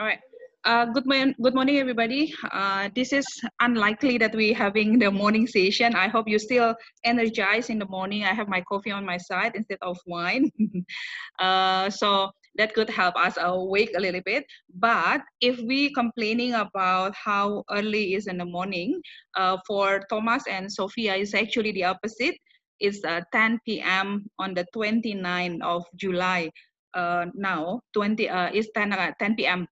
All right. Uh, good, morning, good morning, everybody. Uh, this is unlikely that we're having the morning session. I hope you're still energized in the morning. I have my coffee on my side instead of wine. uh, so that could help us awake a little bit. But if we complaining about how early is in the morning, uh, for Thomas and Sophia is actually the opposite. It's uh, 10 p.m. on the 29th of July. Uh, now 20 uh, is 10 uh, 10 p.m.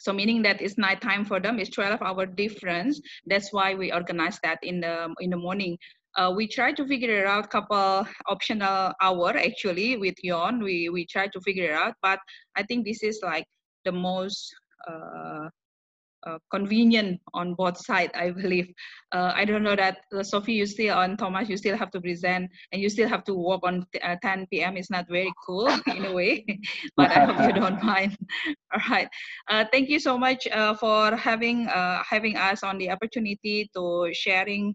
So meaning that it's night time for them. It's 12 hour difference. That's why we organize that in the in the morning. Uh, we try to figure it out couple optional hour actually with Yon. We we try to figure it out, but I think this is like the most uh, uh, convenient on both sides, I believe. Uh, I don't know that uh, Sophie, you still on Thomas, you still have to present and you still have to work on uh, 10 p.m. It's not very cool in a way, but I hope you don't mind. All right. Uh, thank you so much for having having us on the opportunity to sharing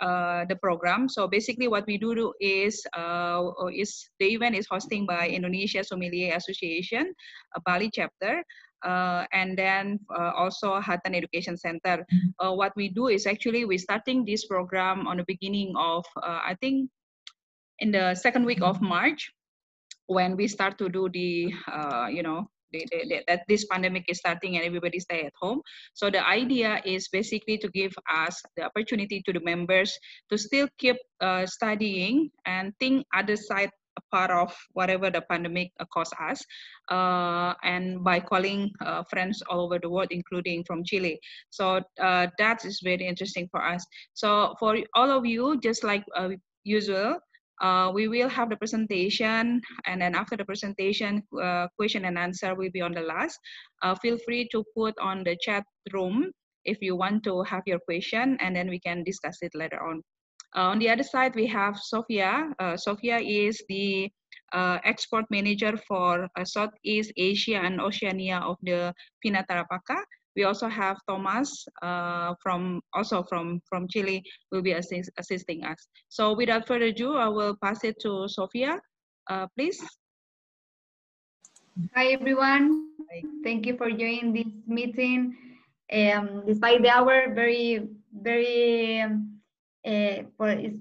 uh, the program. So basically, what we do is uh, is the event is hosting by Indonesia Sommelier Association, a Bali chapter, and then uh, also Hatan Education Center. Mm-hmm. Uh, what we do is actually we're starting this program on the beginning of, uh, I think, in the second week of mm-hmm. March, when we start to do the, uh, you know, that this pandemic is starting and everybody stay at home. So the idea is basically to give us the opportunity to the members to still keep uh, studying and think other side a part of whatever the pandemic caused us, uh, and by calling uh, friends all over the world, including from Chile. So uh, that is very interesting for us. So for all of you, just like uh, usual, uh, we will have the presentation and then after the presentation uh, question and answer will be on the last uh, feel free to put on the chat room if you want to have your question and then we can discuss it later on uh, on the other side, we have Sofia. Uh, Sophia is the uh, export manager for Southeast Asia and Oceania of the Viña Tarapacá. We also have Thomas uh, from also from from Chile will be assist, assisting us. So without further ado, I will pass it to Sofia, uh, please. Hi everyone. Thank you for joining this meeting. Um, despite the hour, very very um, uh, well, it's,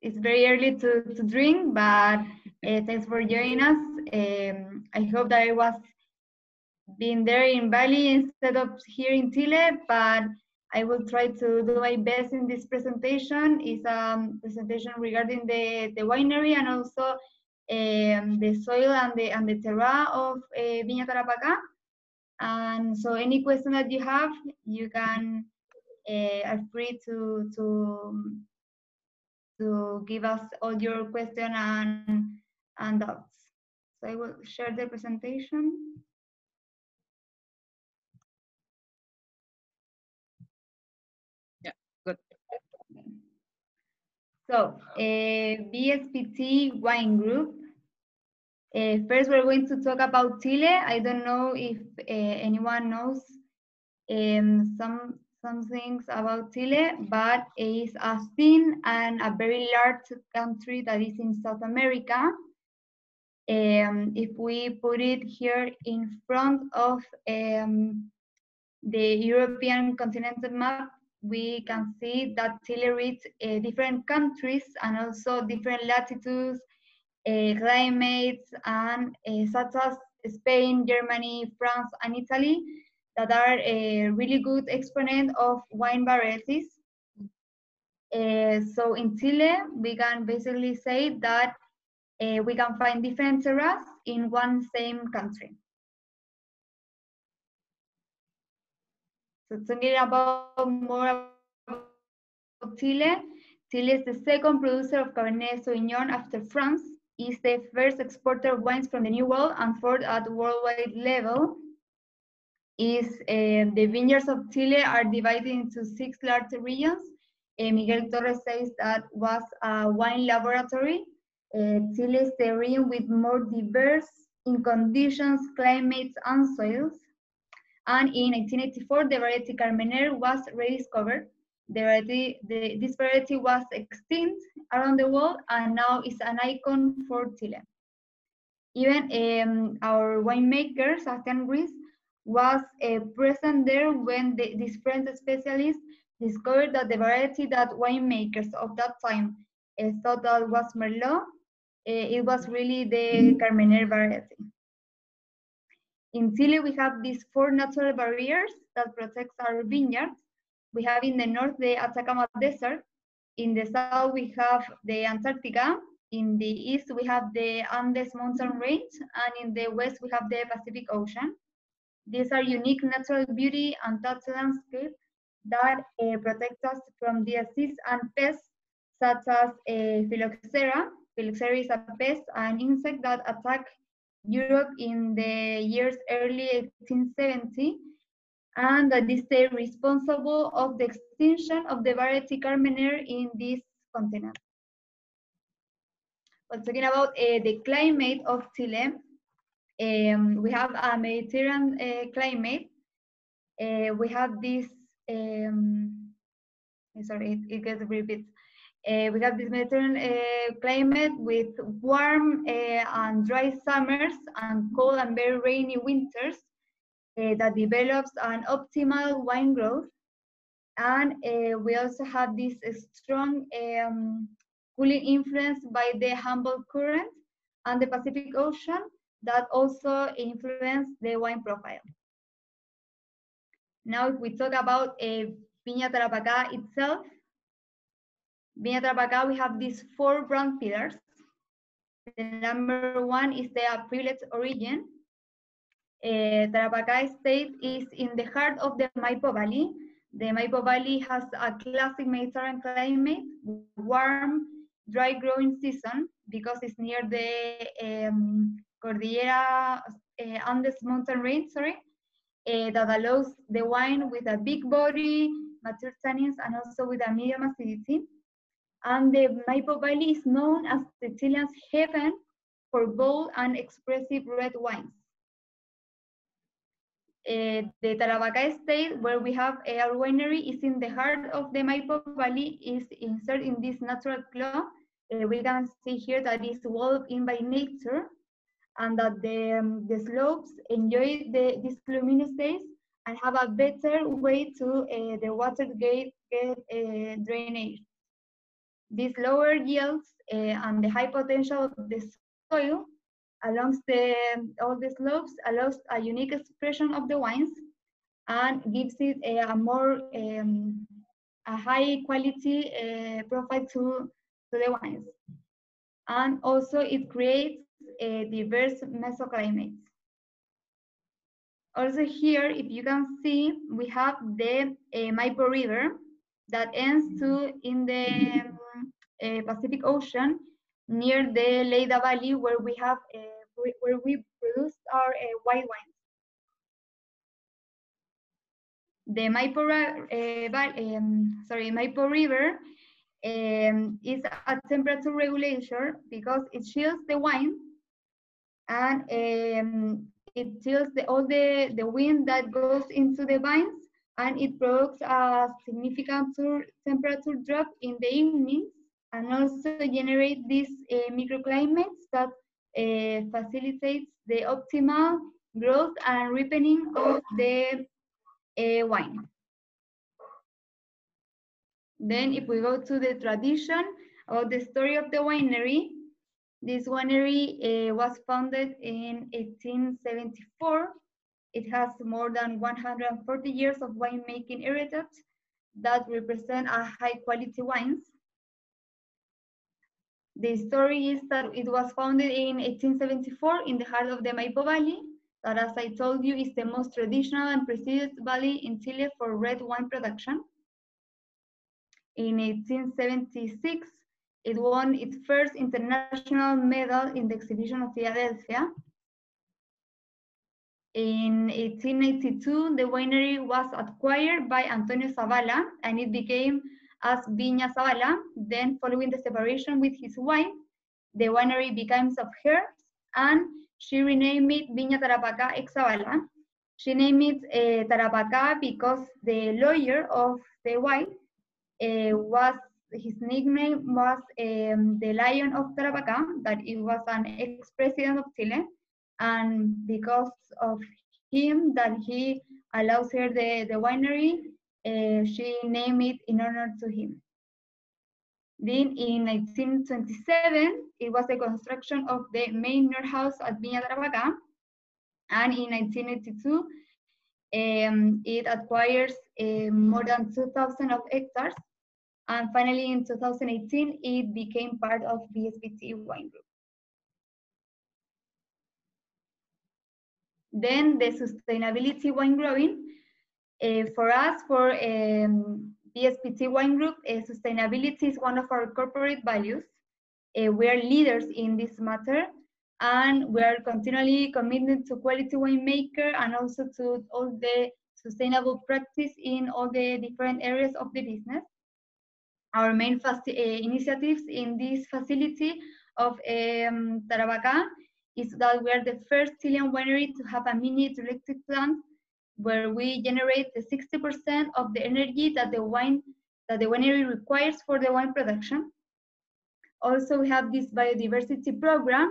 it's very early to, to drink, but uh, thanks for joining us. Um, I hope that I was being there in Bali instead of here in Chile, but I will try to do my best in this presentation. It's a presentation regarding the, the winery and also um, the soil and the, and the terroir of uh, Viña Tarapacá. And so any question that you have, you can are free to to to give us all your question and and doubts. So I will share the presentation. Yeah, good. So, uh, VSPT Wine Group. Uh, first, we're going to talk about Chile. I don't know if uh, anyone knows um, some some things about Chile, but it's a thin and a very large country that is in South America. Um, if we put it here in front of um, the European continental map, we can see that Chile reads uh, different countries and also different latitudes, uh, climates, and uh, such as Spain, Germany, France, and Italy that are a really good exponent of wine varieties. Uh, so in Chile, we can basically say that uh, we can find different terroirs in one same country. So talking about more about Chile, Chile is the second producer of Cabernet Sauvignon after France, is the first exporter of wines from the New World and fourth at worldwide level is uh, the vineyards of Chile are divided into six large regions. Uh, Miguel Torres says that was a wine laboratory. Uh, Chile is the region with more diverse in conditions, climates, and soils. And in 1984, the variety Carmenere was rediscovered. The variety, the, this variety was extinct around the world and now is an icon for Chile. Even um, our winemaker, Sebastian Ruiz, was uh, present there when the, this French specialist discovered that the variety that winemakers of that time uh, thought that was Merlot, uh, it was really the Carmenere variety. In Chile, we have these four natural barriers that protect our vineyards. We have in the north the Atacama Desert. In the south, we have the Antarctica. In the east, we have the Andes mountain range. And in the west, we have the Pacific Ocean. These are unique natural beauty and touch landscape that uh, protect us from disease and pests such as uh, phylloxera. Phylloxera is a pest, an insect that attacked Europe in the years early 1870 and that is the responsible of the extinction of the variety Carmenere in this continent. But talking about uh, the climate of Chile, um, we have a Mediterranean uh, climate. Uh, we have this, um, sorry, it, it gets repeated. Uh, we have this Mediterranean uh, climate with warm uh, and dry summers and cold and very rainy winters uh, that develops an optimal wine growth. And we also have this strong um, cooling influence by the Humboldt Current and the Pacific Ocean that also influence the wine profile. Now, if we talk about uh, Viña Tarapacá itself, Viña Tarapacá, we have these four brand pillars. The number one is the privileged origin. Uh, Tarapacá state is in the heart of the Maipo Valley. The Maipo Valley has a classic Mediterranean climate, warm, dry growing season because it's near the um, Cordillera uh, Andes mountain range, sorry, uh, that allows the wine with a big body, mature tannins, and also with a medium acidity. And the Maipo Valley is known as the Chilean's heaven for bold and expressive red wines. Uh, the Tarapacá state, where we have our winery, is in the heart of the Maipo Valley, is inserted in this natural claw. Uh, we can see here that it's walled in by nature and that the, um, the slopes enjoy the, these luminous days and have a better way to uh, the water gate, get, uh, drainage. These lower yields uh, and the high potential of the soil along the, all the slopes allows a unique expression of the wines and gives it a, a more um, a high quality uh, profile to, to the wines. And also it creates a diverse mesoclimates. Also here, if you can see, we have the uh, Maipo River that ends to in the um, uh, Pacific Ocean near the Leyda Valley where we have where we produce our white wines. The Maipo, um, sorry, Maipo River um, is a temperature regulator because it shields the wine and um, it chills the, all the, the wind that goes into the vines and it provokes a significant temperature drop in the evenings and also generate these uh, microclimates that uh, facilitates the optimal growth and ripening of the uh, wine. Then if we go to the tradition or the story of the winery, this winery uh, was founded in 1874. It has more than 140 years of winemaking heritage that represent a high quality wines. The story is that it was founded in 1874 in the heart of the Maipo Valley, that as I told you is the most traditional and prestigious valley in Chile for red wine production. In 1876, it won its first international medal in the exhibition of Philadelphia. In 1882, the winery was acquired by Antonio Zavala and it became as Viña Zavala. Then following the separation with his wife, the winery became of hers and she renamed it Viña Tarapacá ex Zavala. She named it uh, Tarapacá because the lawyer of the wife uh, was, his nickname was um, the Lion of Tarapacá, that it was an ex-president of Chile. And because of him that he allows her the, the winery. Uh, she named it in honor to him. Then in 1927, it was the construction of the Manor House at Viña Tarapacá. And in 1982, um, it acquires uh, more than 2,000 of hectares. And finally, in 2018, it became part of VSPT Wine Group. Then the sustainability wine growing. Uh, for us, for um, VSPT Wine Group, uh, sustainability is one of our corporate values. Uh, we are leaders in this matter, and we are continually committed to quality winemaker and also to all the sustainable practice in all the different areas of the business. Our main uh, initiatives in this facility of um, is that we are the first Chilean winery to have a mini hydroelectric plant where we generate the 60% of the energy that the wine that the winery requires for the wine production. Also, we have this biodiversity program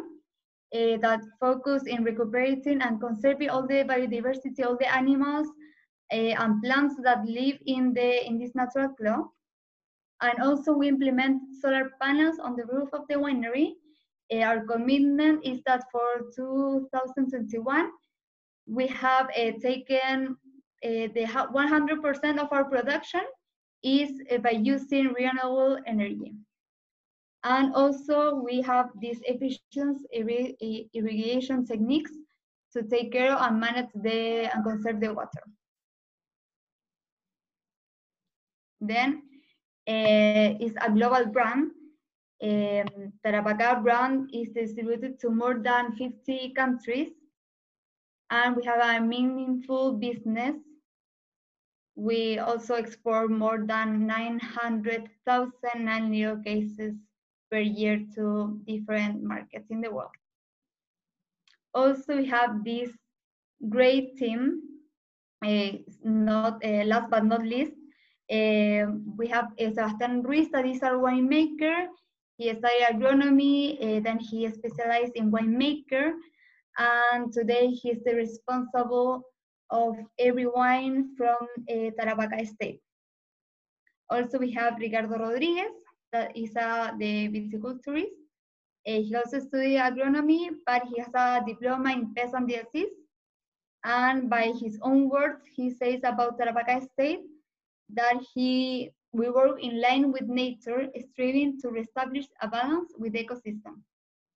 uh, that focus in recuperating and conserving all the biodiversity, all the animals uh, and plants that live in the in this natural flow. And also, we implement solar panels on the roof of the winery uh, our commitment is that for 2021, we have uh, taken uh, the 100% of our production is by using renewable energy. And also we have these efficient irrigation techniques to take care and manage the and conserve the water. Then is a global brand um, Tarapacá brand is distributed to more than 50 countries, and we have a meaningful business. We also export more than 900,000 annual cases per year to different markets in the world. Also, we have this great team, uh, not uh, last but not least, we have uh, Sebastian Ruiz, that is our winemaker, he studied agronomy, uh, then he specialized in winemaker, and today he's the responsible of every wine from Tarapacá State. Also, we have Ricardo Rodriguez, that is uh, the viticulturist. Uh, he also studied agronomy, but he has a diploma in peasant disease. And by his own words, he says about Tarapacá State that he we work in line with nature, striving to reestablish a balance with the ecosystem.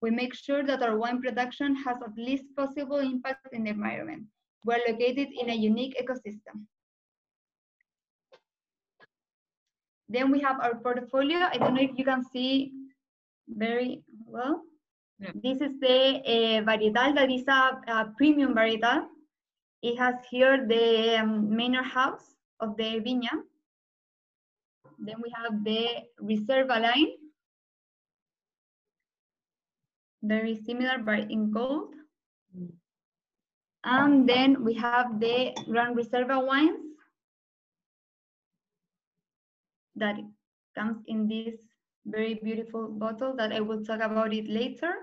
We make sure that our wine production has at least possible impact in the environment. We're located in a unique ecosystem. Then we have our portfolio. I don't know if you can see very well. Yeah. This is the uh, varietal that is a, a, premium varietal. It has here the um, manor house of the viña. Then we have the Reserva line, very similar but in gold. And then we have the Grand Reserva wines that comes in this very beautiful bottle that I will talk about it later.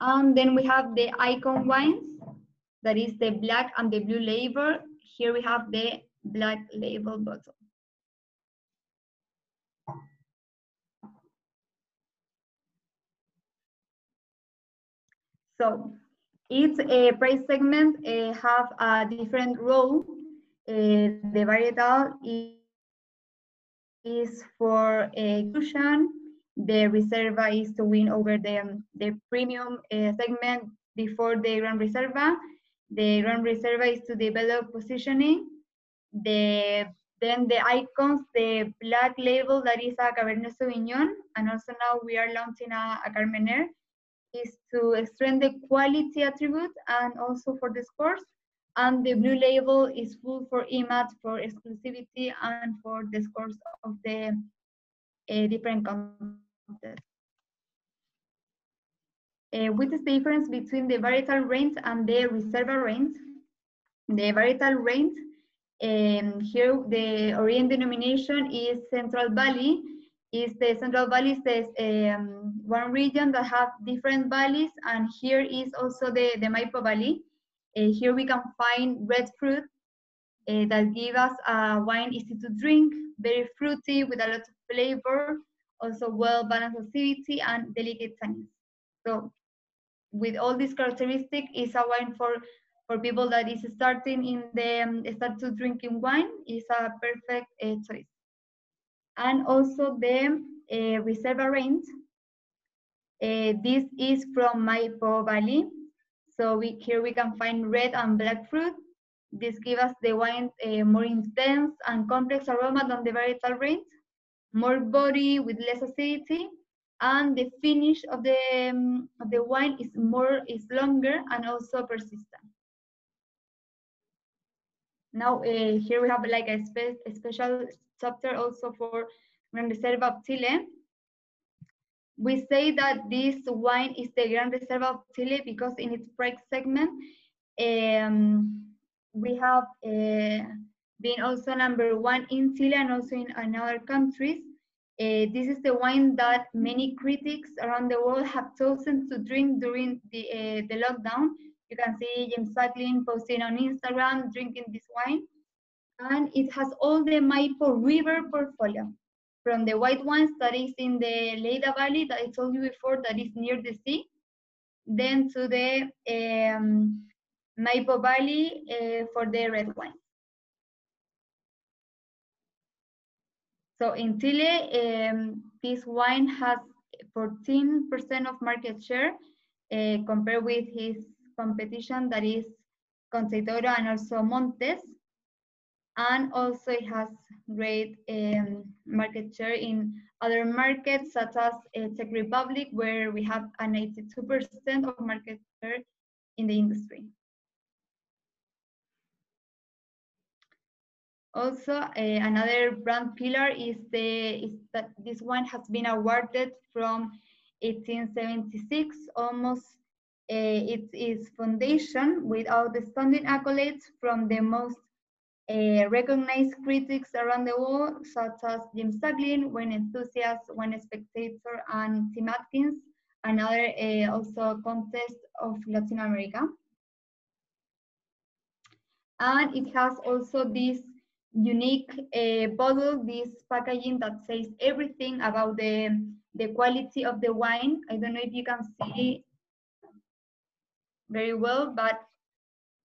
And then we have the icon wines, that is the black and the blue label. Here we have the black label bottle. So each uh, price segment uh, have a different role. Uh, the varietal is for inclusion. The reserva is to win over the, um, the premium uh, segment before the Grand Reserva. The Grand Reserva is to develop positioning. The then the icons, the black label that is a Cabernet Sauvignon, and also now we are launching a, a Carmenere is to strengthen the quality attribute and also for the scores. And the blue label is full for IMAT, for exclusivity, and for the scores of the uh, different contests. Uh, what is the difference between the varietal range and the reserva range? The varietal range, um, here the origin denomination is Central Valley, is the Central Valley is the, um, one region that have different valleys, and here is also the, the Maipo Valley. Uh, here we can find red fruit uh, that give us a wine easy to drink, very fruity with a lot of flavor, also well-balanced acidity and delicate tannins. So with all these characteristics, is a wine for, for people that is starting in the, um, start to drinking wine, is a perfect uh, choice. And also the uh, Reserva range. Uh, this is from Maipo Valley. So we, here we can find red and black fruit. This gives us the wine uh, more intense and complex aroma than the varietal range, more body with less acidity, and the finish of the, um, of the wine is more is longer and also persistent. Now uh, here we have like a, spe a special chapter also for Gran Reserva of Chile. We say that this wine is the Gran Reserva of Chile because in its price segment, um, we have uh, been also number one in Chile and also in, other countries. Uh, this is the wine that many critics around the world have chosen to drink during the, uh, the lockdown. You can see James Suckling posting on Instagram drinking this wine. And it has all the Maipo River portfolio from the white ones that is in the Leyda Valley that I told you before that is near the sea, then to the um, Maipo Valley uh, for the red wine. So in Chile, um, this wine has 14% of market share uh, compared with his competition that is Concha y Toro and also Montes. And also it has great um, market share in other markets such as uh, Czech Republic, where we have an 82% of market share in the industry. Also, uh, another brand pillar is the is that this one has been awarded from 1876, almost it is foundation with outstanding accolades from the most uh, recognized critics around the world, such as Jim Suckling, Wine Enthusiast, Wine Spectator, and Tim Atkins, another uh, also contest of Latin America. And it has also this unique uh, bottle, this packaging that says everything about the, the quality of the wine. I don't know if you can see very well, but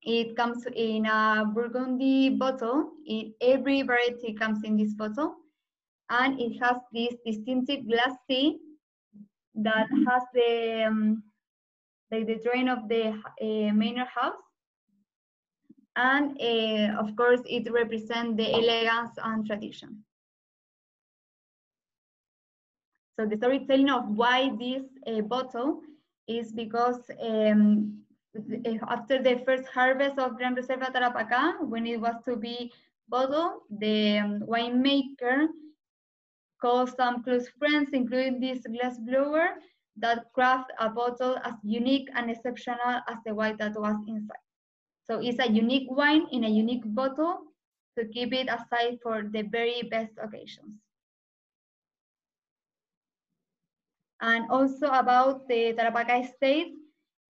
it comes in a Burgundy bottle. In every variety comes in this bottle. And it has this distinctive glassy that has the, um, like the drain of the uh, manor house and uh, of course it represents the elegance and tradition. So the storytelling of why this uh, bottle is because um, after the first harvest of Gran Reserva Tarapacá, when it was to be bottled, the um, winemaker called some close friends, including this glass blower, that craft a bottle as unique and exceptional as the wine that was inside. So it's a unique wine in a unique bottle to keep it aside for the very best occasions. And also about the Tarapacá estate,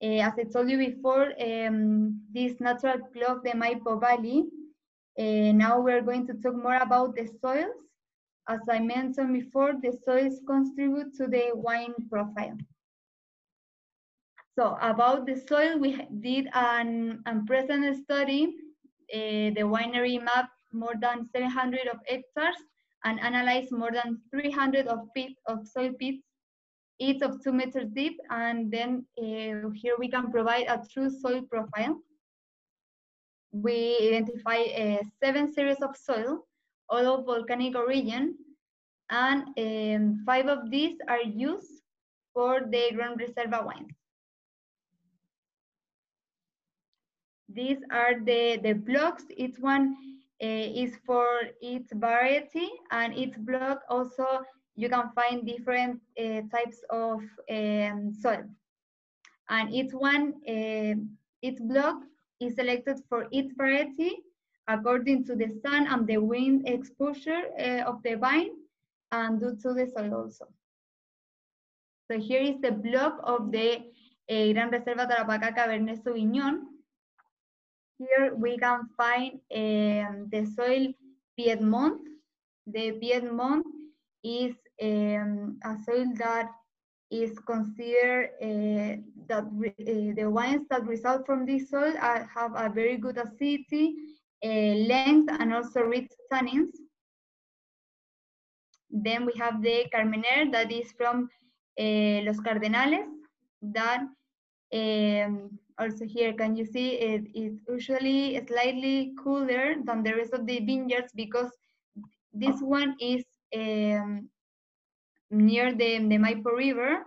uh, as I told you before, um, this natural flow of the Maipo Valley. Uh, now we're going to talk more about the soils. As I mentioned before, the soils contribute to the wine profile. So about the soil, we did an unprecedented study. Uh, the winery mapped more than 700 of hectares and analyzed more than 300 of, pit, of soil pits, each of two meters deep. And then uh, here we can provide a true soil profile. We identify uh, seven series of soil, all of volcanic origin, and um, five of these are used for the Gran Reserva wines. These are the, the blocks. Each one uh, is for its variety and each block also you can find different uh, types of um, soil. And each one, uh, each block is selected for each variety according to the sun and the wind exposure uh, of the vine and due to the soil also. So here is the block of the Gran Reserva Tarapacá Cabernet Sauvignon. here we can find um, the soil Piedmont. The Piedmont is um, a soil that is considered uh, that uh, the wines that result from this soil have a very good acidity, uh, length, and also rich tannins. Then we have the Carmenere that is from Los Cardenales that um, also here can you see it is usually slightly cooler than the rest of the vineyards because this one is um, near the, the Maipo River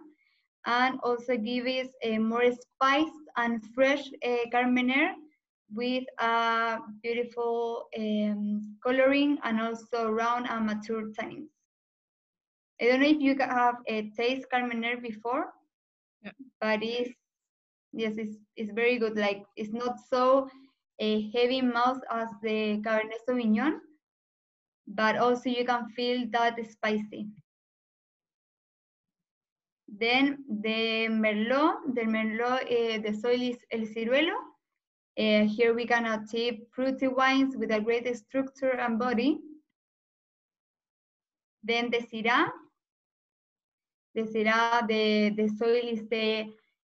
and also gives a more spiced and fresh uh, Carmenere with a beautiful um, coloring and also round and mature tannins. I don't know if you have a taste Carmenere before, yeah. but it's yes, it's, it's very good. Like it's not so a heavy mouth as the Cabernet Sauvignon, but also you can feel that spicy. Then the Merlot, the Merlot, uh, the soil is El Ciruelo. Uh, here we can achieve fruity wines with a great structure and body. Then the Syrah. The Syrah, the, the soil is the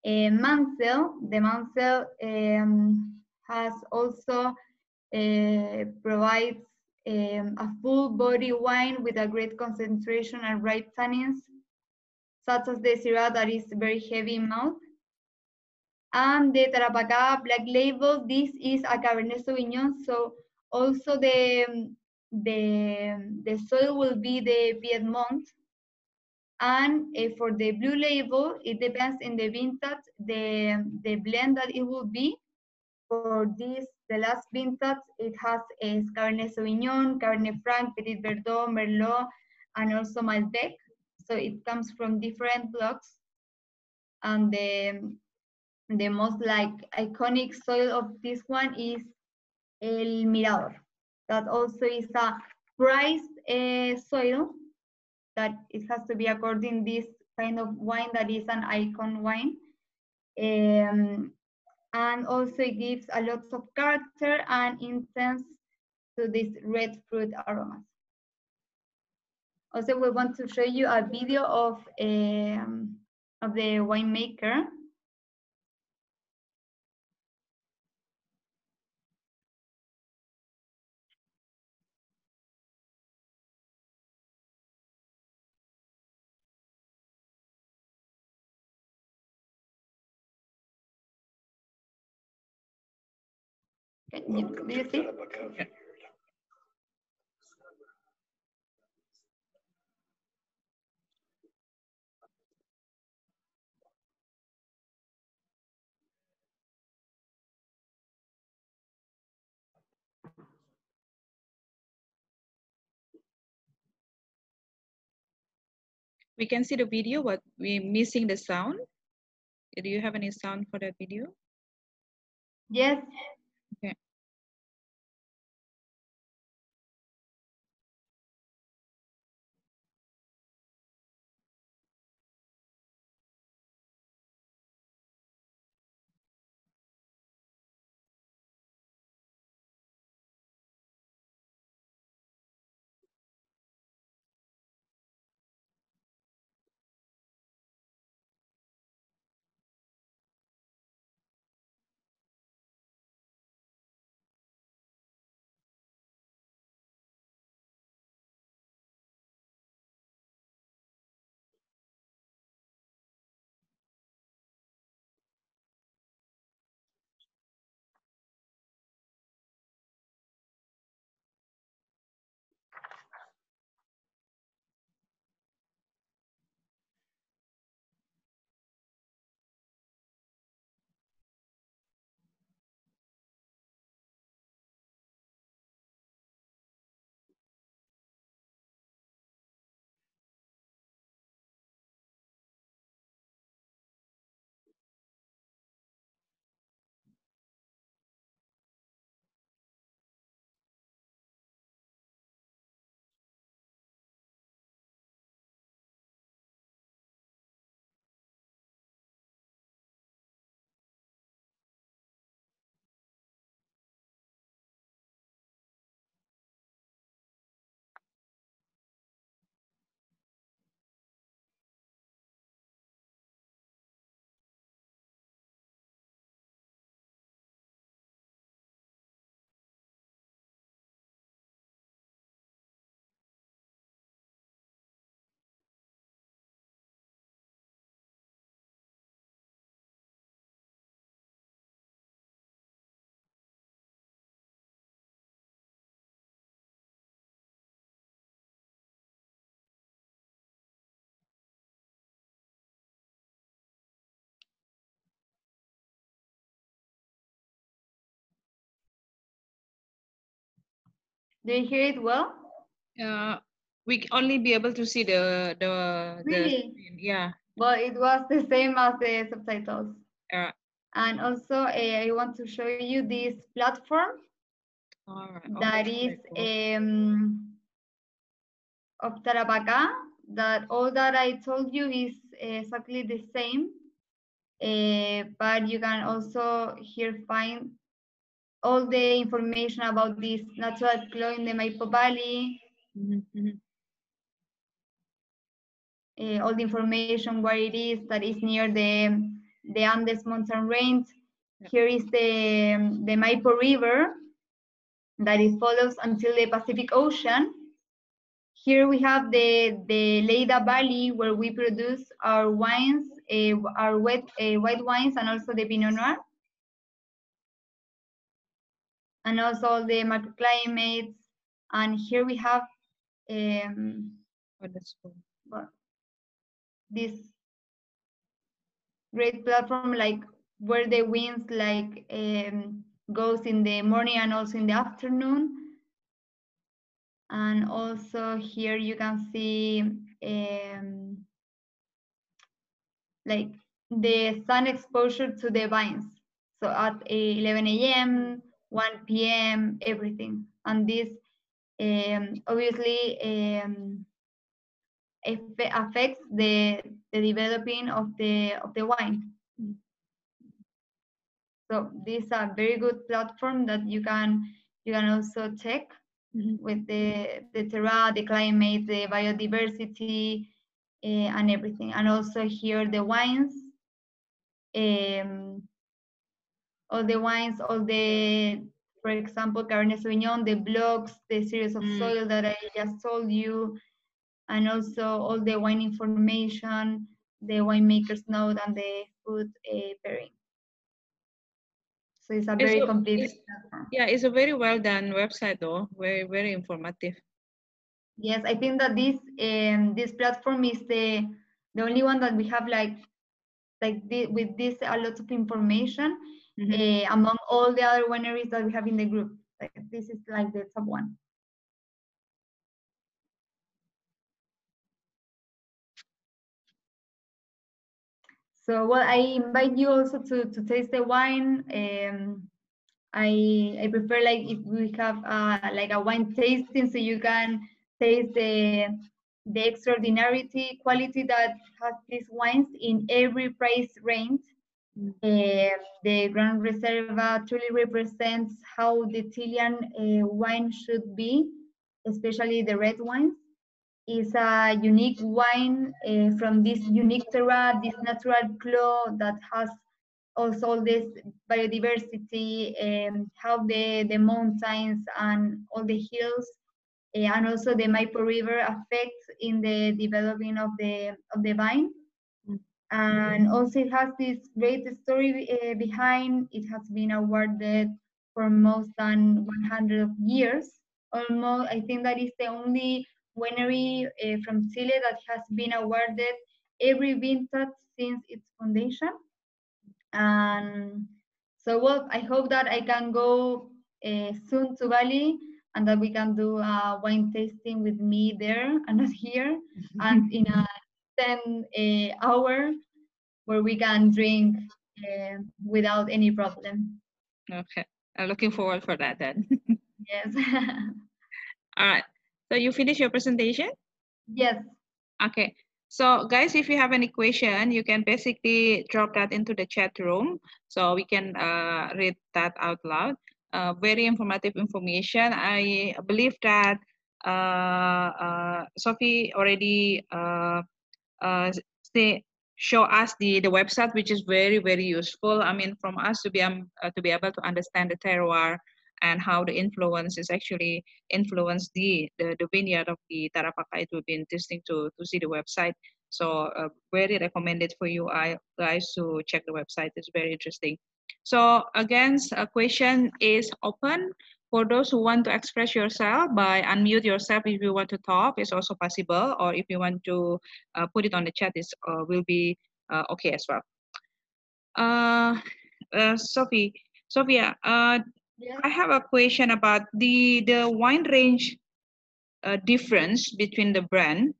uh, Mansell. The Mansell um, has also uh, provides um, a full body wine with a great concentration and ripe tannins such as the Syrah that is very heavy in mouth. And the Tarapacá Black Label, this is a Cabernet Sauvignon, so also the, the, the soil will be the Piedmont. And uh, for the Blue Label, it depends in the vintage, the, the blend that it will be. For this, the last vintage, it has a Cabernet Sauvignon, Cabernet Franc, Petit Verdot, Merlot, and also Malbec so it comes from different blocks. And the the most like iconic soil of this one is El Mirador. That also is a prized uh, soil that it has to be according this kind of wine that is an icon wine. Um, and also it gives a lot of character and intense to this red fruit aromas also, we want to show you a video of, um, of the winemaker. Can you, do you see? We can see the video, but we're missing the sound. Do you have any sound for that video? Yes. Do you hear it well? Uh, we only be able to see the the, Really? the yeah. But it was the same as the subtitles. Uh, And also, uh, I want to show you this platform all right. oh, that cool. um, of Tarapacá. That all that I told you is exactly the same, uh, but you can also here find all the information about this natural flow in the Maipo Valley, Mhm, mhm. uh, all the information where it is that is near the the Andes mountain range. Here is the the Maipo River that it follows until the Pacific Ocean. Here we have the the Leyda Valley where we produce our wines, uh, our wet uh, white wines, and also the Pinot Noir. And also the microclimates. And here we have um, that's cool. well, this great platform like where the winds like um, goes in the morning and also in the afternoon and also here you can see um, like the sun exposure to the vines so at 11 a.m 1 p.m everything and this um, obviously um, affects the the developing of the of the wine. So this is a very good platform that you can you can also check Mhm. with the the terra, the climate, the biodiversity, uh, and everything. And also here the wines, um, all the wines, all the for example Cabernet Sauvignon, the blocks, the series of Mm. soil that I just told you, and also all the wine information, the winemaker's note, and the food uh, pairing. So it's a It's very a- complete it's- Yeah, it's a very well done website though. Very, very informative. Yes, I think that this um, this platform is the the only one that we have like like thi- with this a lot of information Mhm. uh, among all the other wineries that we have in the group. Like, this is like the top one. So well, I invite you also to to taste the wine. Um, I I prefer like if we have uh, like a wine tasting, so you can taste the the extraordinarity quality that has these wines in every price range. Uh, the Grand Reserva truly represents how the Chilean uh, wine should be, especially the red wines. It's a unique wine uh, from this unique terroir, this natural flow that has also all this biodiversity, um, how the, the mountains and all the hills, and also the Maipo River affects in the developing of the of the vine. And also it has this great story uh, behind. It has been awarded for most than 100 years. Almost, I think that is the only winery uh, from Chile that has been awarded every vintage since its foundation. And so, well, I hope that I can go uh, soon to Bali and that we can do a wine tasting with me there and not here, and in a 10 uh, hour where we can drink uh, without any problem. Okay. I'm looking forward for that then. Yes. All right. So you finish your presentation? yes. Okay. So guys, if you have any question, you can basically drop that into the chat room so we can uh, read that out loud. Uh, very informative information. I believe that uh, uh, Sophie already uh, say, show us the, the website, which is very, very useful. I mean, from us to be, um, uh, to be able to understand the terroir and how the influence is actually influence the, the, the vineyard of the Tarapacá, it would be interesting to, to see the website. So uh, very recommended for you I, guys to check the website. It's very interesting. So again, a question is open for those who want to express yourself by unmute yourself if you want to talk it's also possible or if you want to uh, put it on the chat is uh, will be uh, okay as well. Uh, uh, Sophie, Sophia, uh, Yes. I have a question about the the wine range uh, difference between the brand.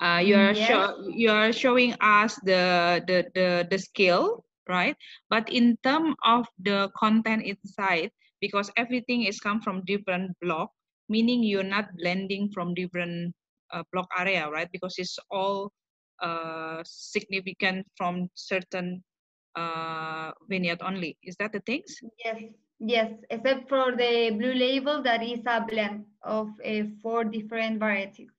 Uh, you are Yes. show, you are showing us the, the the the scale, right? But in terms of the content inside, because everything is come from different block, meaning you're not blending from different uh, block area, right? Because it's all uh, significant from certain uh, vineyard only. Is that the things? Yes, yes, except for the blue label that is a blend of uh, four different varieties.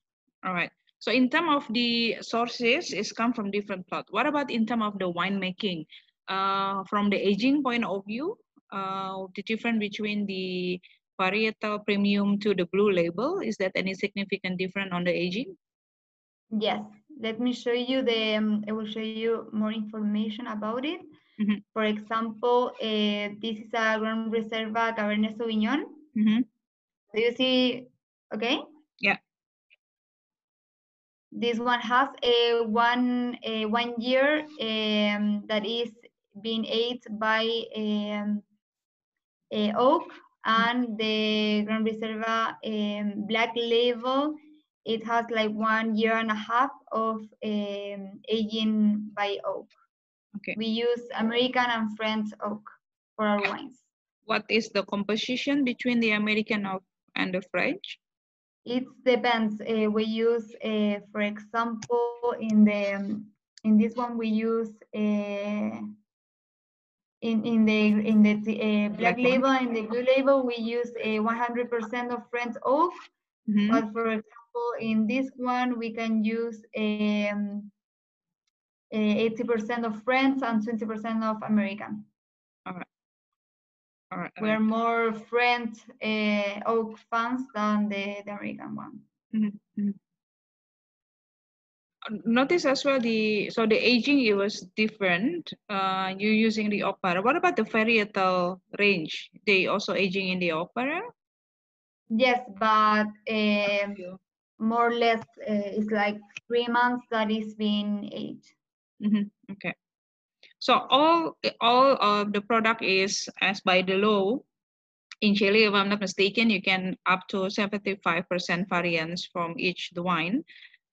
All right. So in terms of the sources, it's come from different plot. What about in terms of the winemaking? Uh, from the aging point of view, uh, the difference between the varietal premium to the blue label, is that any significant difference on the aging? Yes, let me show you the, um, I will show you more information about it. Mhm. For example, uh, this is a Grand Reserva Cabernet Sauvignon. Mhm. Do you see, okay? Yeah. This one has a one, a one year um, that is being aged by um, oak and the Grand Reserva um, black label. It has like one year and a half of um, aging by oak. Okay. We use American and French oak for our wines. What is the composition between the American oak and the French? It depends. Uh, we use, uh, for example, in the um, in this one we use uh, in in the in the uh, black label and the blue label we use a 100% of French oak. Mhm. But for example, in this one we can use um, 80% of French and 20% of American. All right. All right. We're more French uh, oak fans than the, the American one. Mhm, mhm. Notice as well the so the aging it was different. Uh, you using the opera. What about the varietal range? They also aging in the opera? Yes, but um, more or less uh, it's like three months that is being aged. Mhm, Okay. So all all of the product is as by the law in Chile, if I'm not mistaken, you can up to 75% variance from each the wine.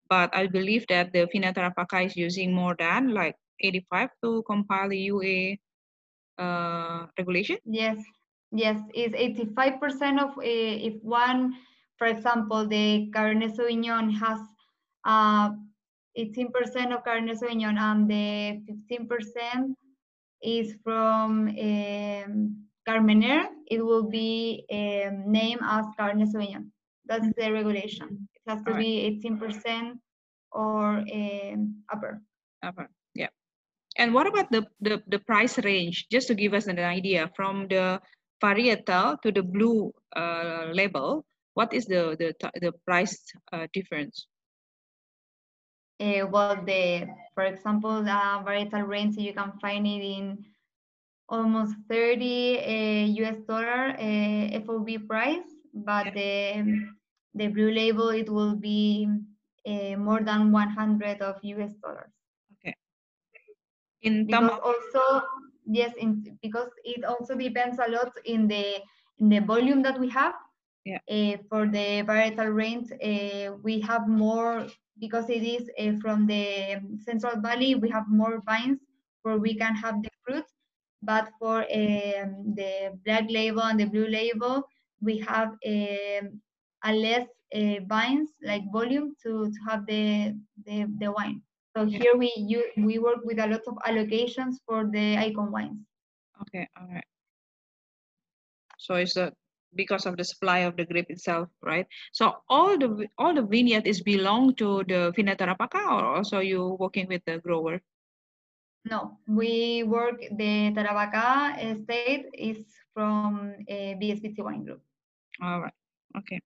But I believe that the Viña Tarapacá is using more than like 85 to compile the UA uh, regulation. Yes, yes, it's 85% of uh, if one, for example, the Cabernet Sauvignon has uh, 18% of Cabernet Sauvignon and the 15% is from um, Carmenere, it will be um, named as Cabernet Sauvignon. That's the regulation. Has to Alright. be 18% or um, upper. Uh-huh, Yeah. And what about the, the, the price range? Just to give us an idea from the varietal to the blue uh, label, what is the, the, the price uh, difference? Uh, well, the for example, the varietal range you can find it in almost 30 uh, US dollar uh, FOB price, but the the blue label it will be uh, more than 100 of US dollars. Okay. In Because also yes, in, because it also depends a lot in the in the volume that we have. Yeah. Uh, for the varietal range, uh, we have more because it is uh, from the Central Valley. We have more vines where we can have the fruit, but for um, the black label and the blue label, we have um, a less uh, vines like volume to, to have the, the the wine. So here we you, we work with a lot of allocations for the icon wines. Okay, all right. So it's a, because of the supply of the grape itself, right? So all the all the vineyard is belong to the Viña Tarapacá or also you working with the grower? No, we work the Tarapacá estate is from uh, VSPT Wine Group. All right, okay.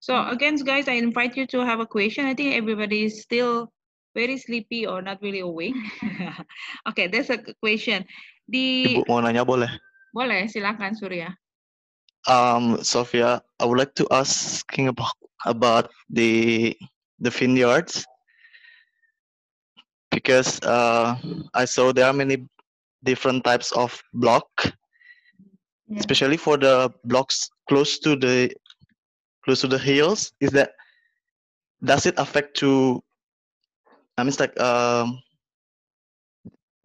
So again, guys, I invite you to have a question. I think everybody is still very sleepy or not really awake. okay, there's a question. The Ibu mau nanya boleh? boleh silakan Surya. Um, Sophia, I would like to asking about about the the vineyards because uh, I saw there are many different types of block Yeah. especially for the blocks close to the close to the hills. Is that does it affect to? I mean, it's like um,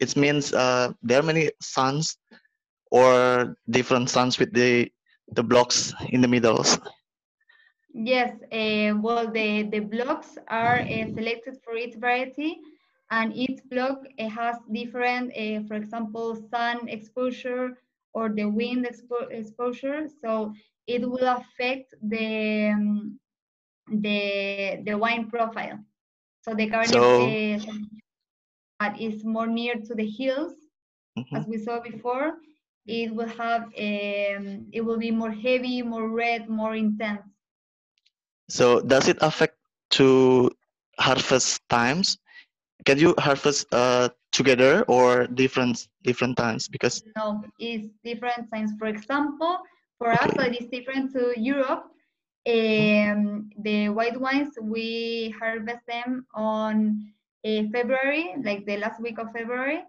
it means uh, there are many suns or different suns with the the blocks in the middles. Yes, uh, well, the, the blocks are uh, selected for each variety, and each block uh, has different, for example, sun exposure or the wind expo exposure. So it will affect the um, the the wine profile. So the Cabernet So- that is more near to the hills, Mhm. as we saw before, it will have um, it will be more heavy, more red, more intense. So does it affect to harvest times? Can you harvest uh, together or different different times? Because No, it's different times. For example, for us, that is different to Europe. Um, the white wines we harvest them on uh, February, like the last week of February,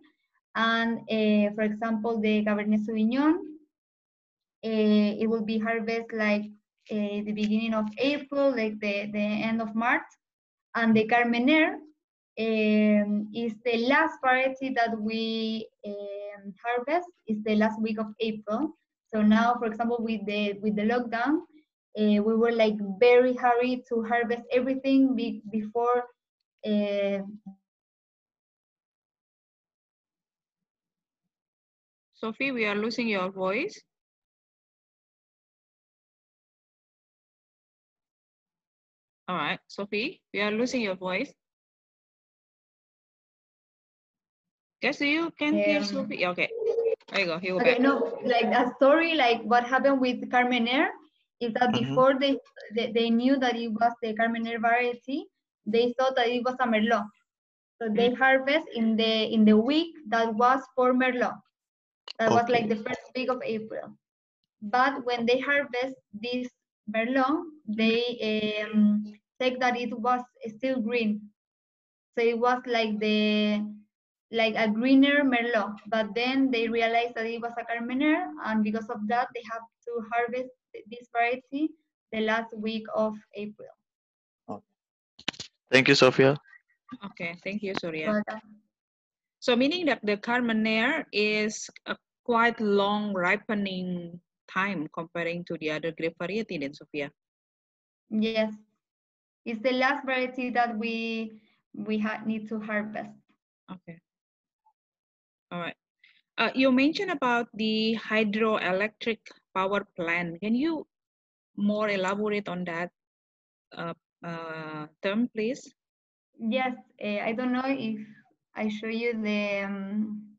and uh, for example, the Cabernet Sauvignon, uh, it will be harvest like uh, the beginning of April, like the, the end of March, and the Carmenere um, is the last variety that we um, harvest is the last week of April. So now, for example, with the with the lockdown, uh, we were like very hurry to harvest everything be, before. Uh, Sophie, we are losing your voice. All right, Sophie, we are losing your voice. Yes, you can hear Um, Sophie. Okay, there you go. You go okay, back. no, like a story like what happened with Carmenere is that Mhm. before they, they they knew that it was the Carmenere variety, they thought that it was a Merlot. So they harvest in the in the week that was for Merlot. That was like the first week of April. But when they harvest this Merlot, they um, take that it was still green. So it was like the like a greener Merlot. But then they realized that it was a Carmenere, and because of that, they have to harvest this variety the last week of April. thank you, Sophia. Okay, thank you, Surya. So meaning that the Carmener is a quite long ripening time comparing to the other grape variety then, Sophia. yes, it's the last variety that we we ha- need to harvest. Okay. All right. Uh, you mentioned about the hydroelectric power plant. Can you more elaborate on that uh, uh, term, please? Yes, uh, I don't know if I show you the um,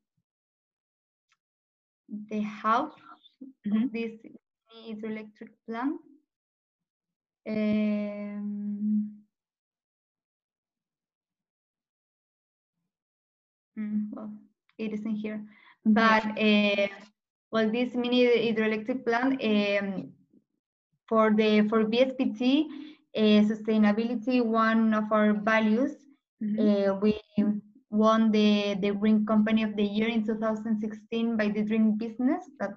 the house Mhm. of this hydroelectric plant. Um, mm, well, it isn't here, but uh, well, this mini hydroelectric plant um, for the for VSPT uh, sustainability one of our values Mhm. uh, we won the, the Green Company of the Year in 2016 by the Dream Business. That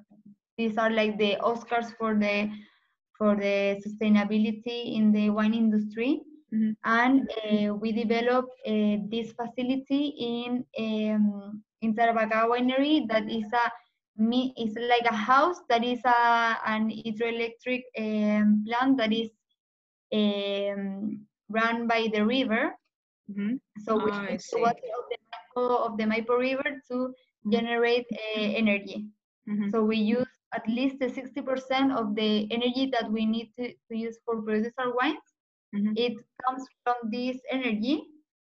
these are like the Oscars for the for the sustainability in the wine industry. Mhm. And uh, we developed uh, this facility in um, in Tarapacá Winery that is a me is like a house that is a an hydroelectric um, plant that is um, run by the river. Mhm. So we the water of the Maipo, of the Maipo River to Mhm. generate uh, energy. Mhm. So we use at least 60% of the energy that we need to, to use for produce our wines. Mhm. It comes from this energy.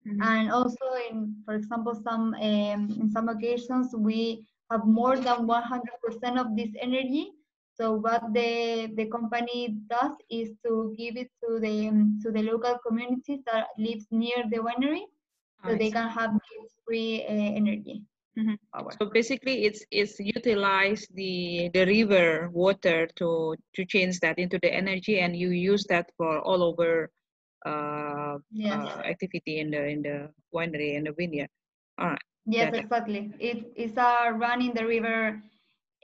Mhm. And also in, for example, some um, in some occasions we have more than 100% of this energy. So what the the company does is to give it to the um, to the local communities that lives near the winery, so I they see. can have free uh, energy Mhm. So basically, it's it's utilize the the river water to to change that into the energy, and you use that for all over uh, Yes, uh, activity in the in the winery and the vineyard. All right. yes, it. exactly. It is a run in the river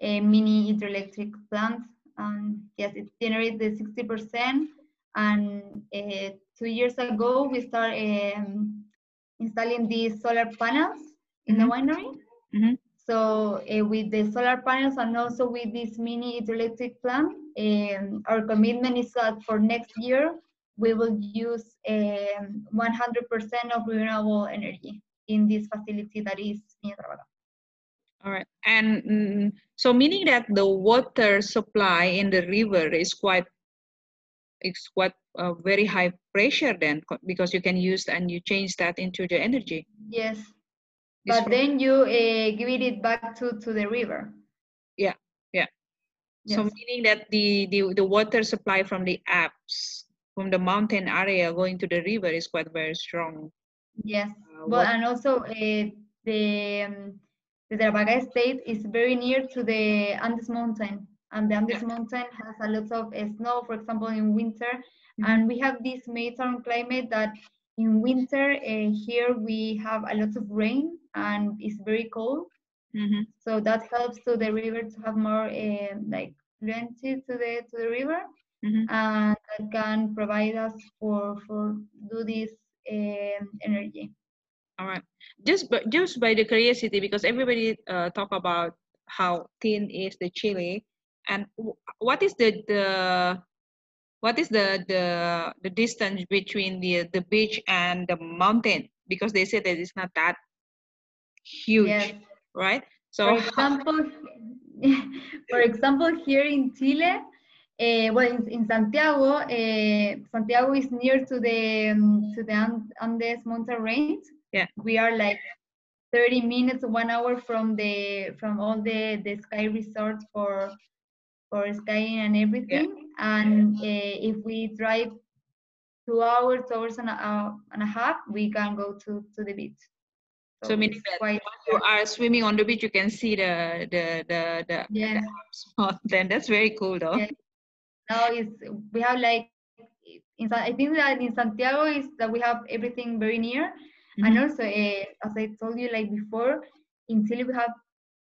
a mini hydroelectric plant. And yes, it generates the 60%. And uh, two years ago, we started um, installing these solar panels in Mhm. the winery. Mhm. So uh, with the solar panels and also with this mini hydroelectric plant, um, our commitment is that for next year, we will use um, 100% of renewable energy in this facility that is near Tarapacá. All right. And mm, so meaning that the water supply in the river is quite it's quite uh, very high pressure then because you can use and you change that into the energy. Yes, but then you uh, give it back to, to the river. Yeah, yeah. So meaning that the, the the water supply from the Alps from the mountain area going to the river is quite very strong. Yes, Uh, well, and also uh, the um, the Tarapacá state is very near to the Andes mountain, and the Andes mountain has a lot of uh, snow, for example, in winter, and we have this Mediterranean climate that in winter uh, here we have a lot of rain and it's very cold, Mhm. so that helps to the river to have more uh, like fluency to the to the river, Mhm. and that can provide us for for do this um, energy. All right. Just by, just by the curiosity, because everybody uh, talk about how thin is the Chile, and what is the the what is the the the distance between the the beach and the mountain? Because they say that it's not that huge, Yes. right? So For how- example, for example, here in Chile, uh, well, in, in Santiago, uh, Santiago is near to the um, to the Andes mountain range. Yeah. we are like 30 minutes, one hour from the from all the the sky resorts for for skiing and everything. Yeah. And uh, if we drive two hours, two hours and a, uh, and a half, we can go to to the beach. So meaning that quite you are swimming on the beach, you can see the the the the, yes. the mountain. That's very cool, though. Now is we have like in, I think that in Santiago is that we have everything very near, and Mhm. also uh, as I told you like before, in Chile we have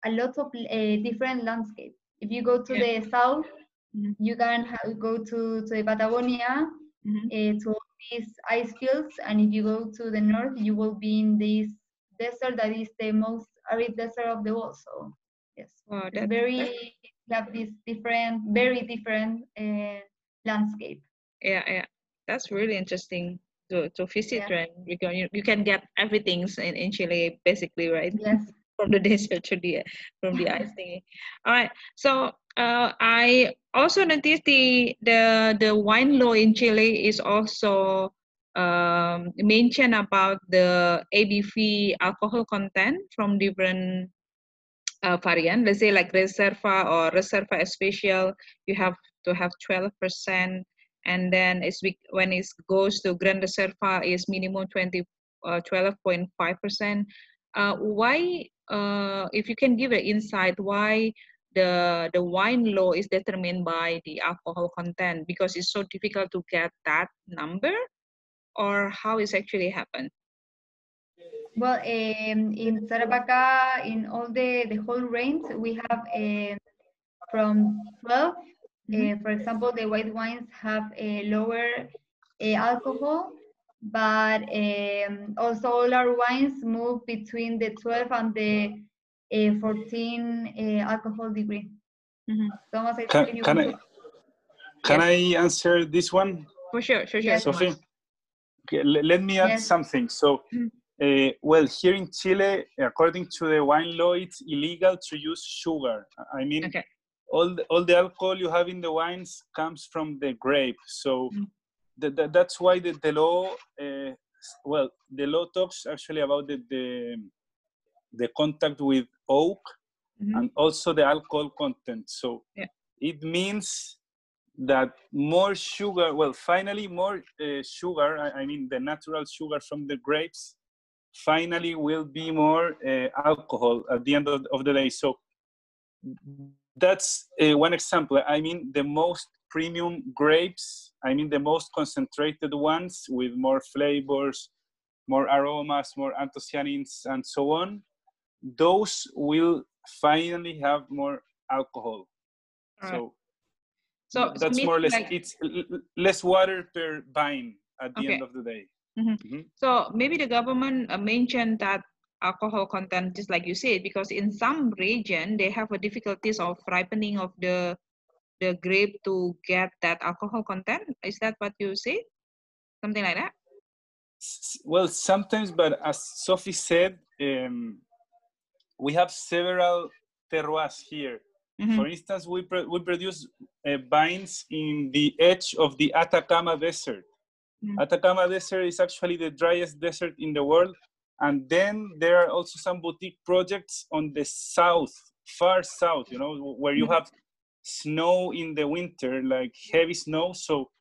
a lot of uh, different landscapes. If you go to Yeah. the south, Mhm. you can ha- go to to the Patagonia Mhm. uh, to all these ice fields, and if you go to the north, you will be in this desert that is the most arid desert of the world. So yes, Wow, that- very have this different, very different uh, landscape. yeah yeah that's really interesting to to visit Yeah. right because you, you can get everything in, in chile basically right Yes. from the desert to the from the ice thingy all right so uh, i also noticed the the the wine law in chile is also um mentioned about the abv alcohol content from different uh, variant let's say like reserva or reserva especial you have to have 12 percent and then it's when it goes to Grand Reserva is minimum 20 uh, 12.5 percent. Uh, why, uh, if you can give an insight, why the the wine law is determined by the alcohol content because it's so difficult to get that number, or how is actually happen? Well, um, in Tarapacá, in all the, the whole range, we have um from 12. Mhm. Uh, for example, the white wines have a lower uh, alcohol, but um, also all our wines move between the 12 and the uh, 14 uh, alcohol degree. Mhm. Thomas, I Can, think you can I to- can I answer this one, For sure, sure, sure. Yes. Sophie? Okay, let me add Yes. something. So, Mhm. Uh, well, here in Chile, according to the wine law, it's illegal to use sugar. I mean, Okay. all the, all the alcohol you have in the wines comes from the grape. So Mm. th- th- that's why the, the law, uh, well, the law talks actually about the, the, the contact with oak Mhm. and also the alcohol content. So Yeah. it means that more sugar, well, finally, more uh, sugar, I, I mean, the natural sugar from the grapes, finally will be more uh, alcohol at the end of, of the day. So that's uh, one example. I mean, the most premium grapes, I mean, the most concentrated ones with more flavors, more aromas, more anthocyanins, and so on those will finally have more alcohol. Right. So, So, that's more or less like- it's less water per vine at the Okay. end of the day. So maybe the government uh, mentioned that alcohol content, just like you said, because in some region they have a difficulties of ripening of the the grape to get that alcohol content. Is that what you say? Something like that? Well, sometimes, but as Sophie said, um, we have several terroirs here. Mhm. For instance, we, pro- we produce uh, vines in the edge of the Atacama Desert. Mm. Atacama Desert is actually the driest desert in the world. And then there are also some boutique projects on the south, far south, you know, where you Mm. have snow in the winter, like heavy snow. So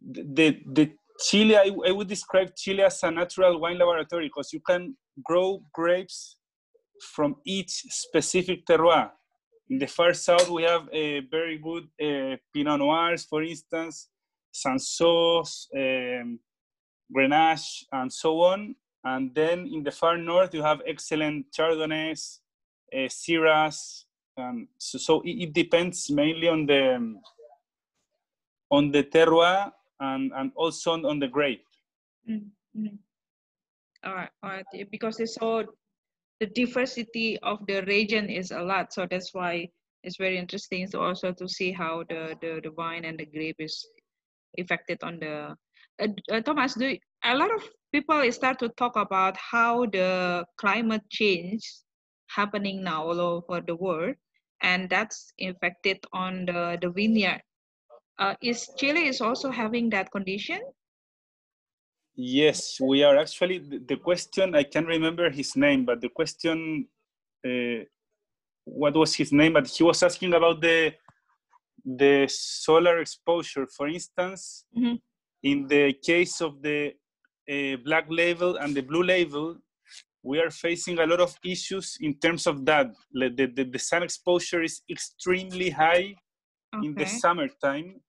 the, the, the Chile, I, I would describe Chile as a natural wine laboratory because you can grow grapes from each specific terroir. In the far south, we have a very good uh, Pinot Noirs, for instance, Cinsaults, um, Grenache, and so on. And then in the far north, you have excellent Chardonnays, uh, Syrahs. Um, so so it, it depends mainly on the um, on the terroir and, and also on, on the grape. Mhm. All right, all right. Because it's the diversity of the region is a lot, so that's why it's very interesting to also to see how the the, the wine and the grape is affected on the. Uh, uh, Thomas, do a lot of people start to talk about how the climate change happening now all over the world, and that's affected on the the vineyard. Uh, is Chile is also having that condition? Yes, we are actually the, the question. I can't remember his name, but the question, uh, what was his name? But he was asking about the the solar exposure. For instance, Mhm. in the case of the uh, black label and the blue label, we are facing a lot of issues in terms of that. The, the, the sun exposure is extremely high in the summertime.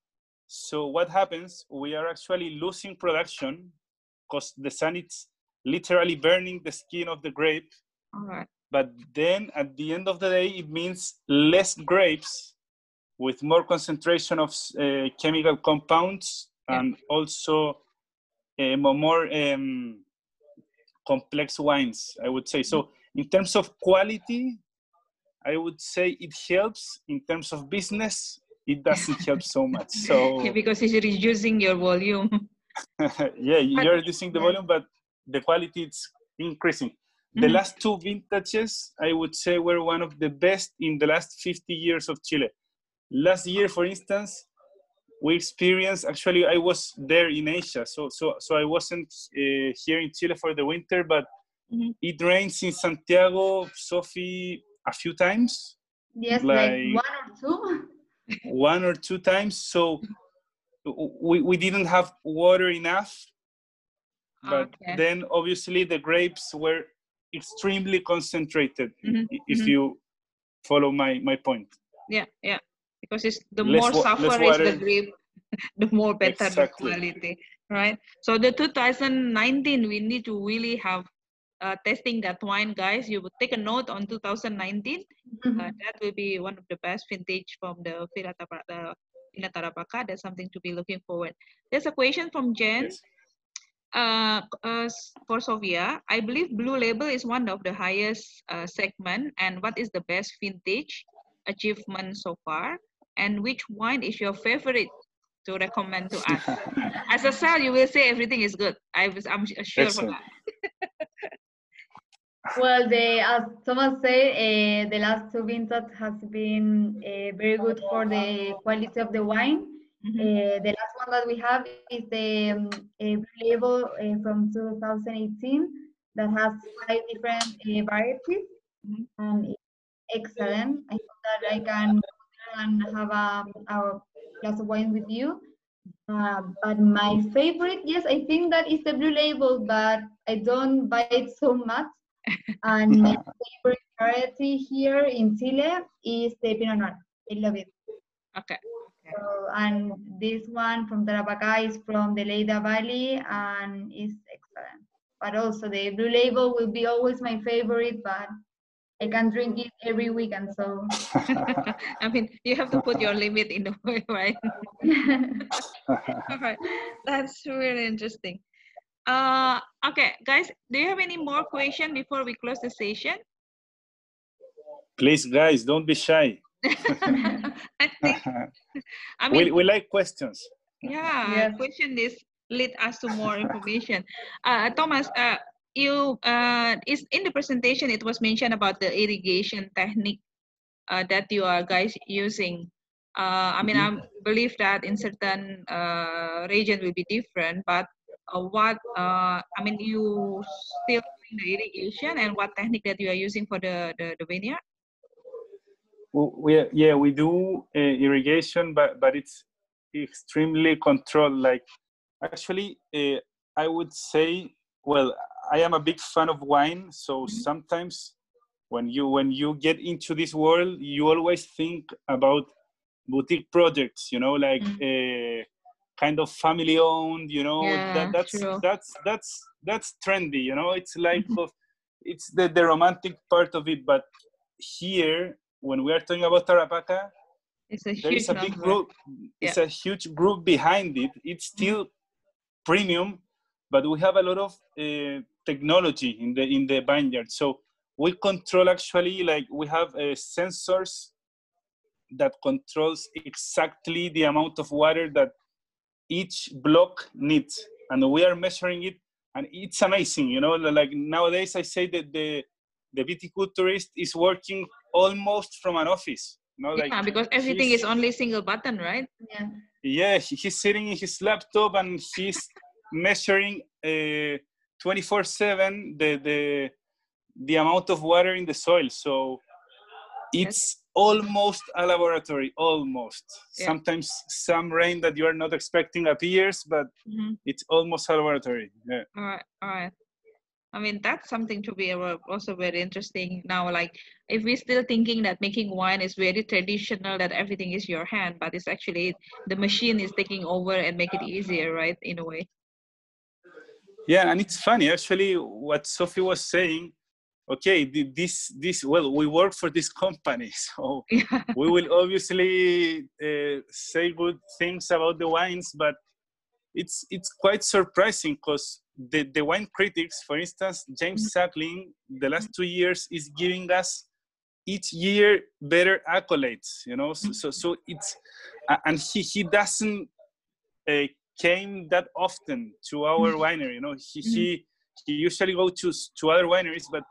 So what happens? We are actually losing production because the sun is literally burning the skin of the grape. All right. But then at the end of the day, it means less grapes with more concentration of uh, chemical compounds Yeah. and also mo- more um, complex wines, I would say. So in terms of quality, I would say it helps. In terms of business, it doesn't help so much. So Yeah, because it's reducing your volume. yeah, you're reducing the volume, but the quality is increasing. The Mhm. last two vintages, I would say, were one of the best in the last 50 years of Chile. Last year, for instance, we experienced. Actually, I was there in Asia, so so so I wasn't uh, here in Chile for the winter, but Mhm. it rains in Santiago, Sophie, a few times, Yes, like, Like- one or two. one or two times. So we, we didn't have water enough but Okay. then obviously the grapes were extremely concentrated Mhm, i- if mhm. you follow my my point Yeah, yeah. Because it's the Less more wa- suffer is the water. grape, the more better Exactly. the quality, right? So the 2019, we need to really have uh, testing that wine, guys. You would take a note on 2019. Uh, that will be one of the best vintage from the Villa Tapa- the That's something to be looking forward. There's a question from Jen. Yes. Uh, uh, for Sofia, I believe Blue Label is one of the highest uh, segment. And what is the best vintage achievement so far? And which wine is your favorite to recommend to us? As a sell, you will say everything is good. I was, I'm s- sure for Excellent. that. Well, the as Thomas said, uh, the last two vintage has been uh, very good for the quality of the wine. Mhm. Uh, the last one that we have is the um, uh, label uh, from 2018 that has five different uh, varieties Mhm. and it's excellent. I hope that I can go there and have a, a glass of wine with you. Uh, but my favorite, yes, I think that is the blue label, but I don't buy it so much. And my favorite variety here in Chile is the Pinot Noir. I love it. Okay. So, and this one from Tarapacá is from the Leyda Valley and is excellent. But also the blue label will be always my favorite, but I can drink it every weekend. So I mean, you have to put your limit in the way, right? All right, that's really interesting. Uh, okay, guys, do you have any more question before we close the session? Please, guys, don't be shy. I think, I mean, we, we like questions. yeah, Yes. question is lead us to more information. Uh, Thomas, uh, you uh, is in the presentation it was mentioned about the irrigation technique uh, that you are guys using. Uh, I mean, I believe that in certain uh, region will be different, but uh, what uh, I mean, you still doing the irrigation and what technique that you are using for the the, the vineyard? W- We, yeah, we do uh, irrigation, but, but it's extremely controlled. Like, actually, uh, I would say, well, I am a big fan of wine, so sometimes when you when you get into this world, you always think about boutique projects, you know, like uh, kind of family owned, you know. Yeah, that, that's true. that's that's that's trendy, you know. It's like mm-hmm. of, it's the, the romantic part of it, but here when we are talking about Tarapacá, It's a there is a big group. It's a huge group behind it. It's mm-hmm. still premium, but we have a lot of uh, technology in the in the vineyard. So we control actually like we have uh, sensors that controls exactly the amount of water that each block needs, and we are measuring it, and it's amazing. You know, like nowadays I say that the the viticulturist is working almost from an office. You know, like yeah, because everything is he's- only single button, right? yeah. yeah, he- he's sitting in his laptop and he's measuring uh, 24/7 the the the amount of water in the soil. So it's almost a laboratory, almost. Yeah. Sometimes some rain that you are not expecting appears, but Mhm. it's almost a laboratory. Yeah. All right, all right. I mean, that's something to be also very interesting now. Like, if we're still thinking that making wine is very traditional, that everything is your hand, but it's actually the machine is taking over and make it easier, right? In a way. Yeah, and it's funny actually what Sophie was saying. Okay, this this well, we work for this company, so we will obviously uh, say good things about the wines, but it's it's quite surprising because the, the wine critics, for instance, James Suckling, the last two years is giving us each year better accolades. You know, so so, so it's and he he doesn't uh, came that often to our mm. winery. You know, he mm. he, he usually go to to other wineries, but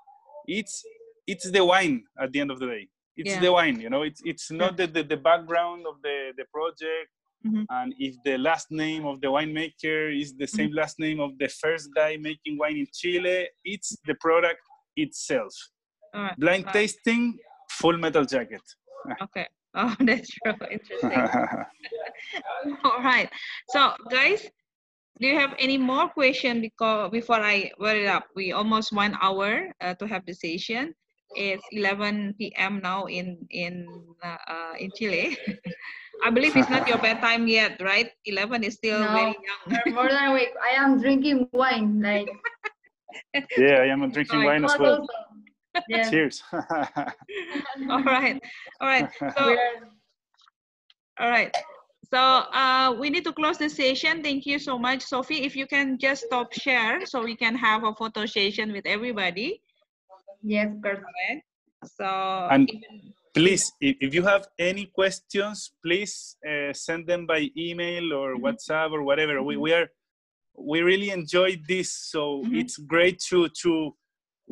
it's it's the wine at the end of the day. It's Yeah. the wine. You know, it's it's not the, the the background of the the project. Mhm. And if the last name of the winemaker is the mm-hmm. same last name of the first guy making wine in Chile, it's the product itself. Right. Blind Right. tasting, full metal jacket. Okay. Oh, that's true. Interesting. All right. So, guys, do you have any more question because before I wrap it up? We almost one hour uh, to have the session. It's 11 p.m. now in in uh, uh, in Chile. I believe it's not your bedtime yet, right? 11 is still No. very young. For more than a week. I am drinking wine, like yeah, I am drinking wine as well. also. Yeah. Cheers. All right. All right. So All right. So uh, we need to close the session. Thank you so much, Sophie. If you can just stop share so we can have a photo session with everybody. yes, of course. Right? So And- even- please, if, if you have any questions, please uh, send them by email or Mhm. WhatsApp or whatever. We, we are we really enjoyed this, so Mhm. it's great to to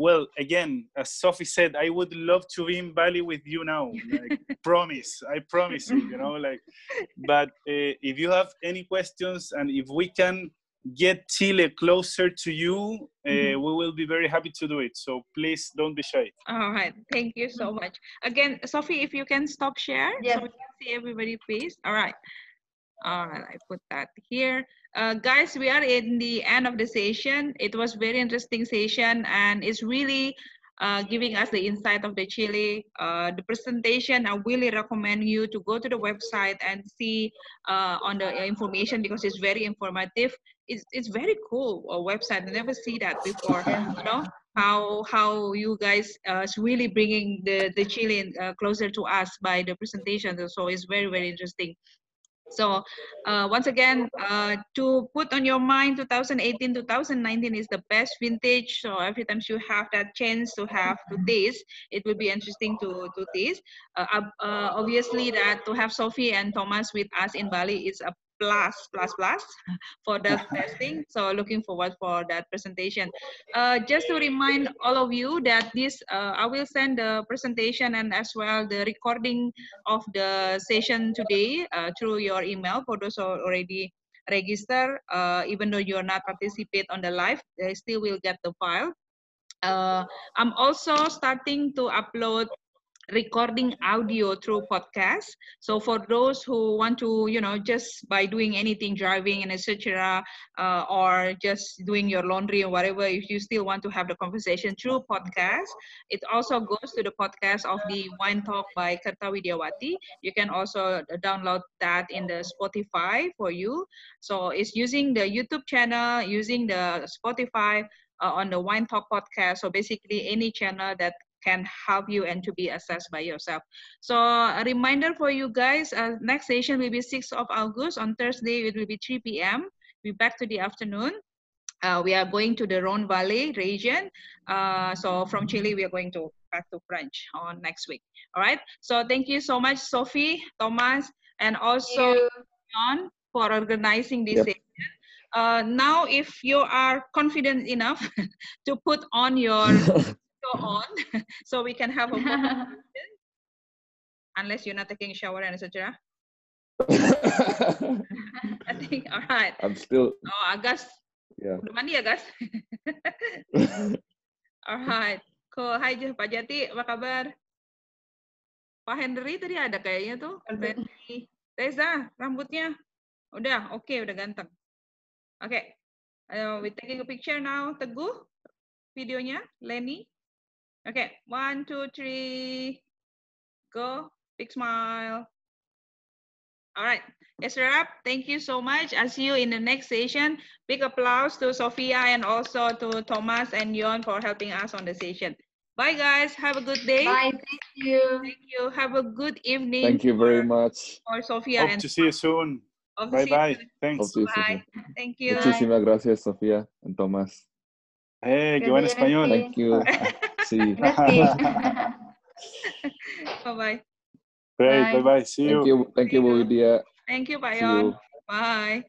well again, as Sophie said, I would love to be in Bali with you now. Like, promise, I promise you. You know, like. But uh, if you have any questions and if we can get Chile closer to you, uh, Mhm. we will be very happy to do it. So please don't be shy. all right. Thank you so much. Again, Sophie, if you can stop share Yes. so we can see everybody, please. All right. All right, I put that here. Uh, guys, we are in the end of the session. It was very interesting session and it's really uh, giving us the insight of the Chile. Uh, the presentation, I really recommend you to go to the website and see uh, on the information because it's very informative. It's, it's very cool a website. I never see that before, you know. how how you guys uh, is really bringing the the Chilean uh, closer to us by the presentation. So it's very very interesting. So uh, once again, uh, to put on your mind, 2018, 2019 is the best vintage. So every time you have that chance to have to taste, it will be interesting to, to taste. Uh, uh obviously that to have Sophie and Thomas with us in Bali is a plus plus plus for that testing. So looking forward for that presentation. Uh, just to remind all of you that this uh, i will send the presentation and as well the recording of the session today uh, through your email. For those who already register uh, even though you're not participate on the live they still will get the file. Uh, i'm also starting to upload recording audio through podcast. So for those who want to you know just by doing anything driving and etc uh, or just doing your laundry or whatever if you still want to have the conversation through podcast it also goes to the podcast of the wine talk by Kerta Widiawati you can also download that in the spotify for you. So it's using the youtube channel using the spotify uh, on the wine talk podcast. So basically any channel that can help you and to be assessed by yourself. So a reminder for you guys, uh, next session will be 6th of August. On Thursday, it will be 3 p.m. We'll be back to the afternoon. Uh, we are going to the Rhone Valley region. Uh, so from Chile, we are going to back to French on next week. All right. So thank you so much, Sophie, Thomas, and also John for organizing this yep. session. Uh, now, if you are confident enough to put on your go on so we can have a more unless you're not taking a shower and etc. I think all right. I'm still. Oh, Agas. Yeah. Mandi ya, Gas? Alright. Cool. Hai Pak Jati, apa kabar? Pak Henry tadi ada kayaknya tuh. Henry. Reza, rambutnya. Udah, oke, okay, udah ganteng. Oke. Okay. Uh, we taking a picture now. Teguh videonya. Lenny. Okay, one, two, three, go. Big smile. All right, it's a wrap. Thank you so much. I'll see you in the next session. Big applause to Sophia and also to Thomas and Yon for helping us on the session. Bye, guys. Have a good day. Bye. Thank you. Thank you. Have a good evening. Thank you very much. For Sophia Hope and to see you soon. Bye bye. Thanks. Bye. Thank you. Muchísimas gracias, Sofía and Thomas. Hey, qué buen español. Thank you. Sí. bye bye. Great. Bye bye. See Thank you. you. Thank you, Buidia. Thank you, Bayon. Bye.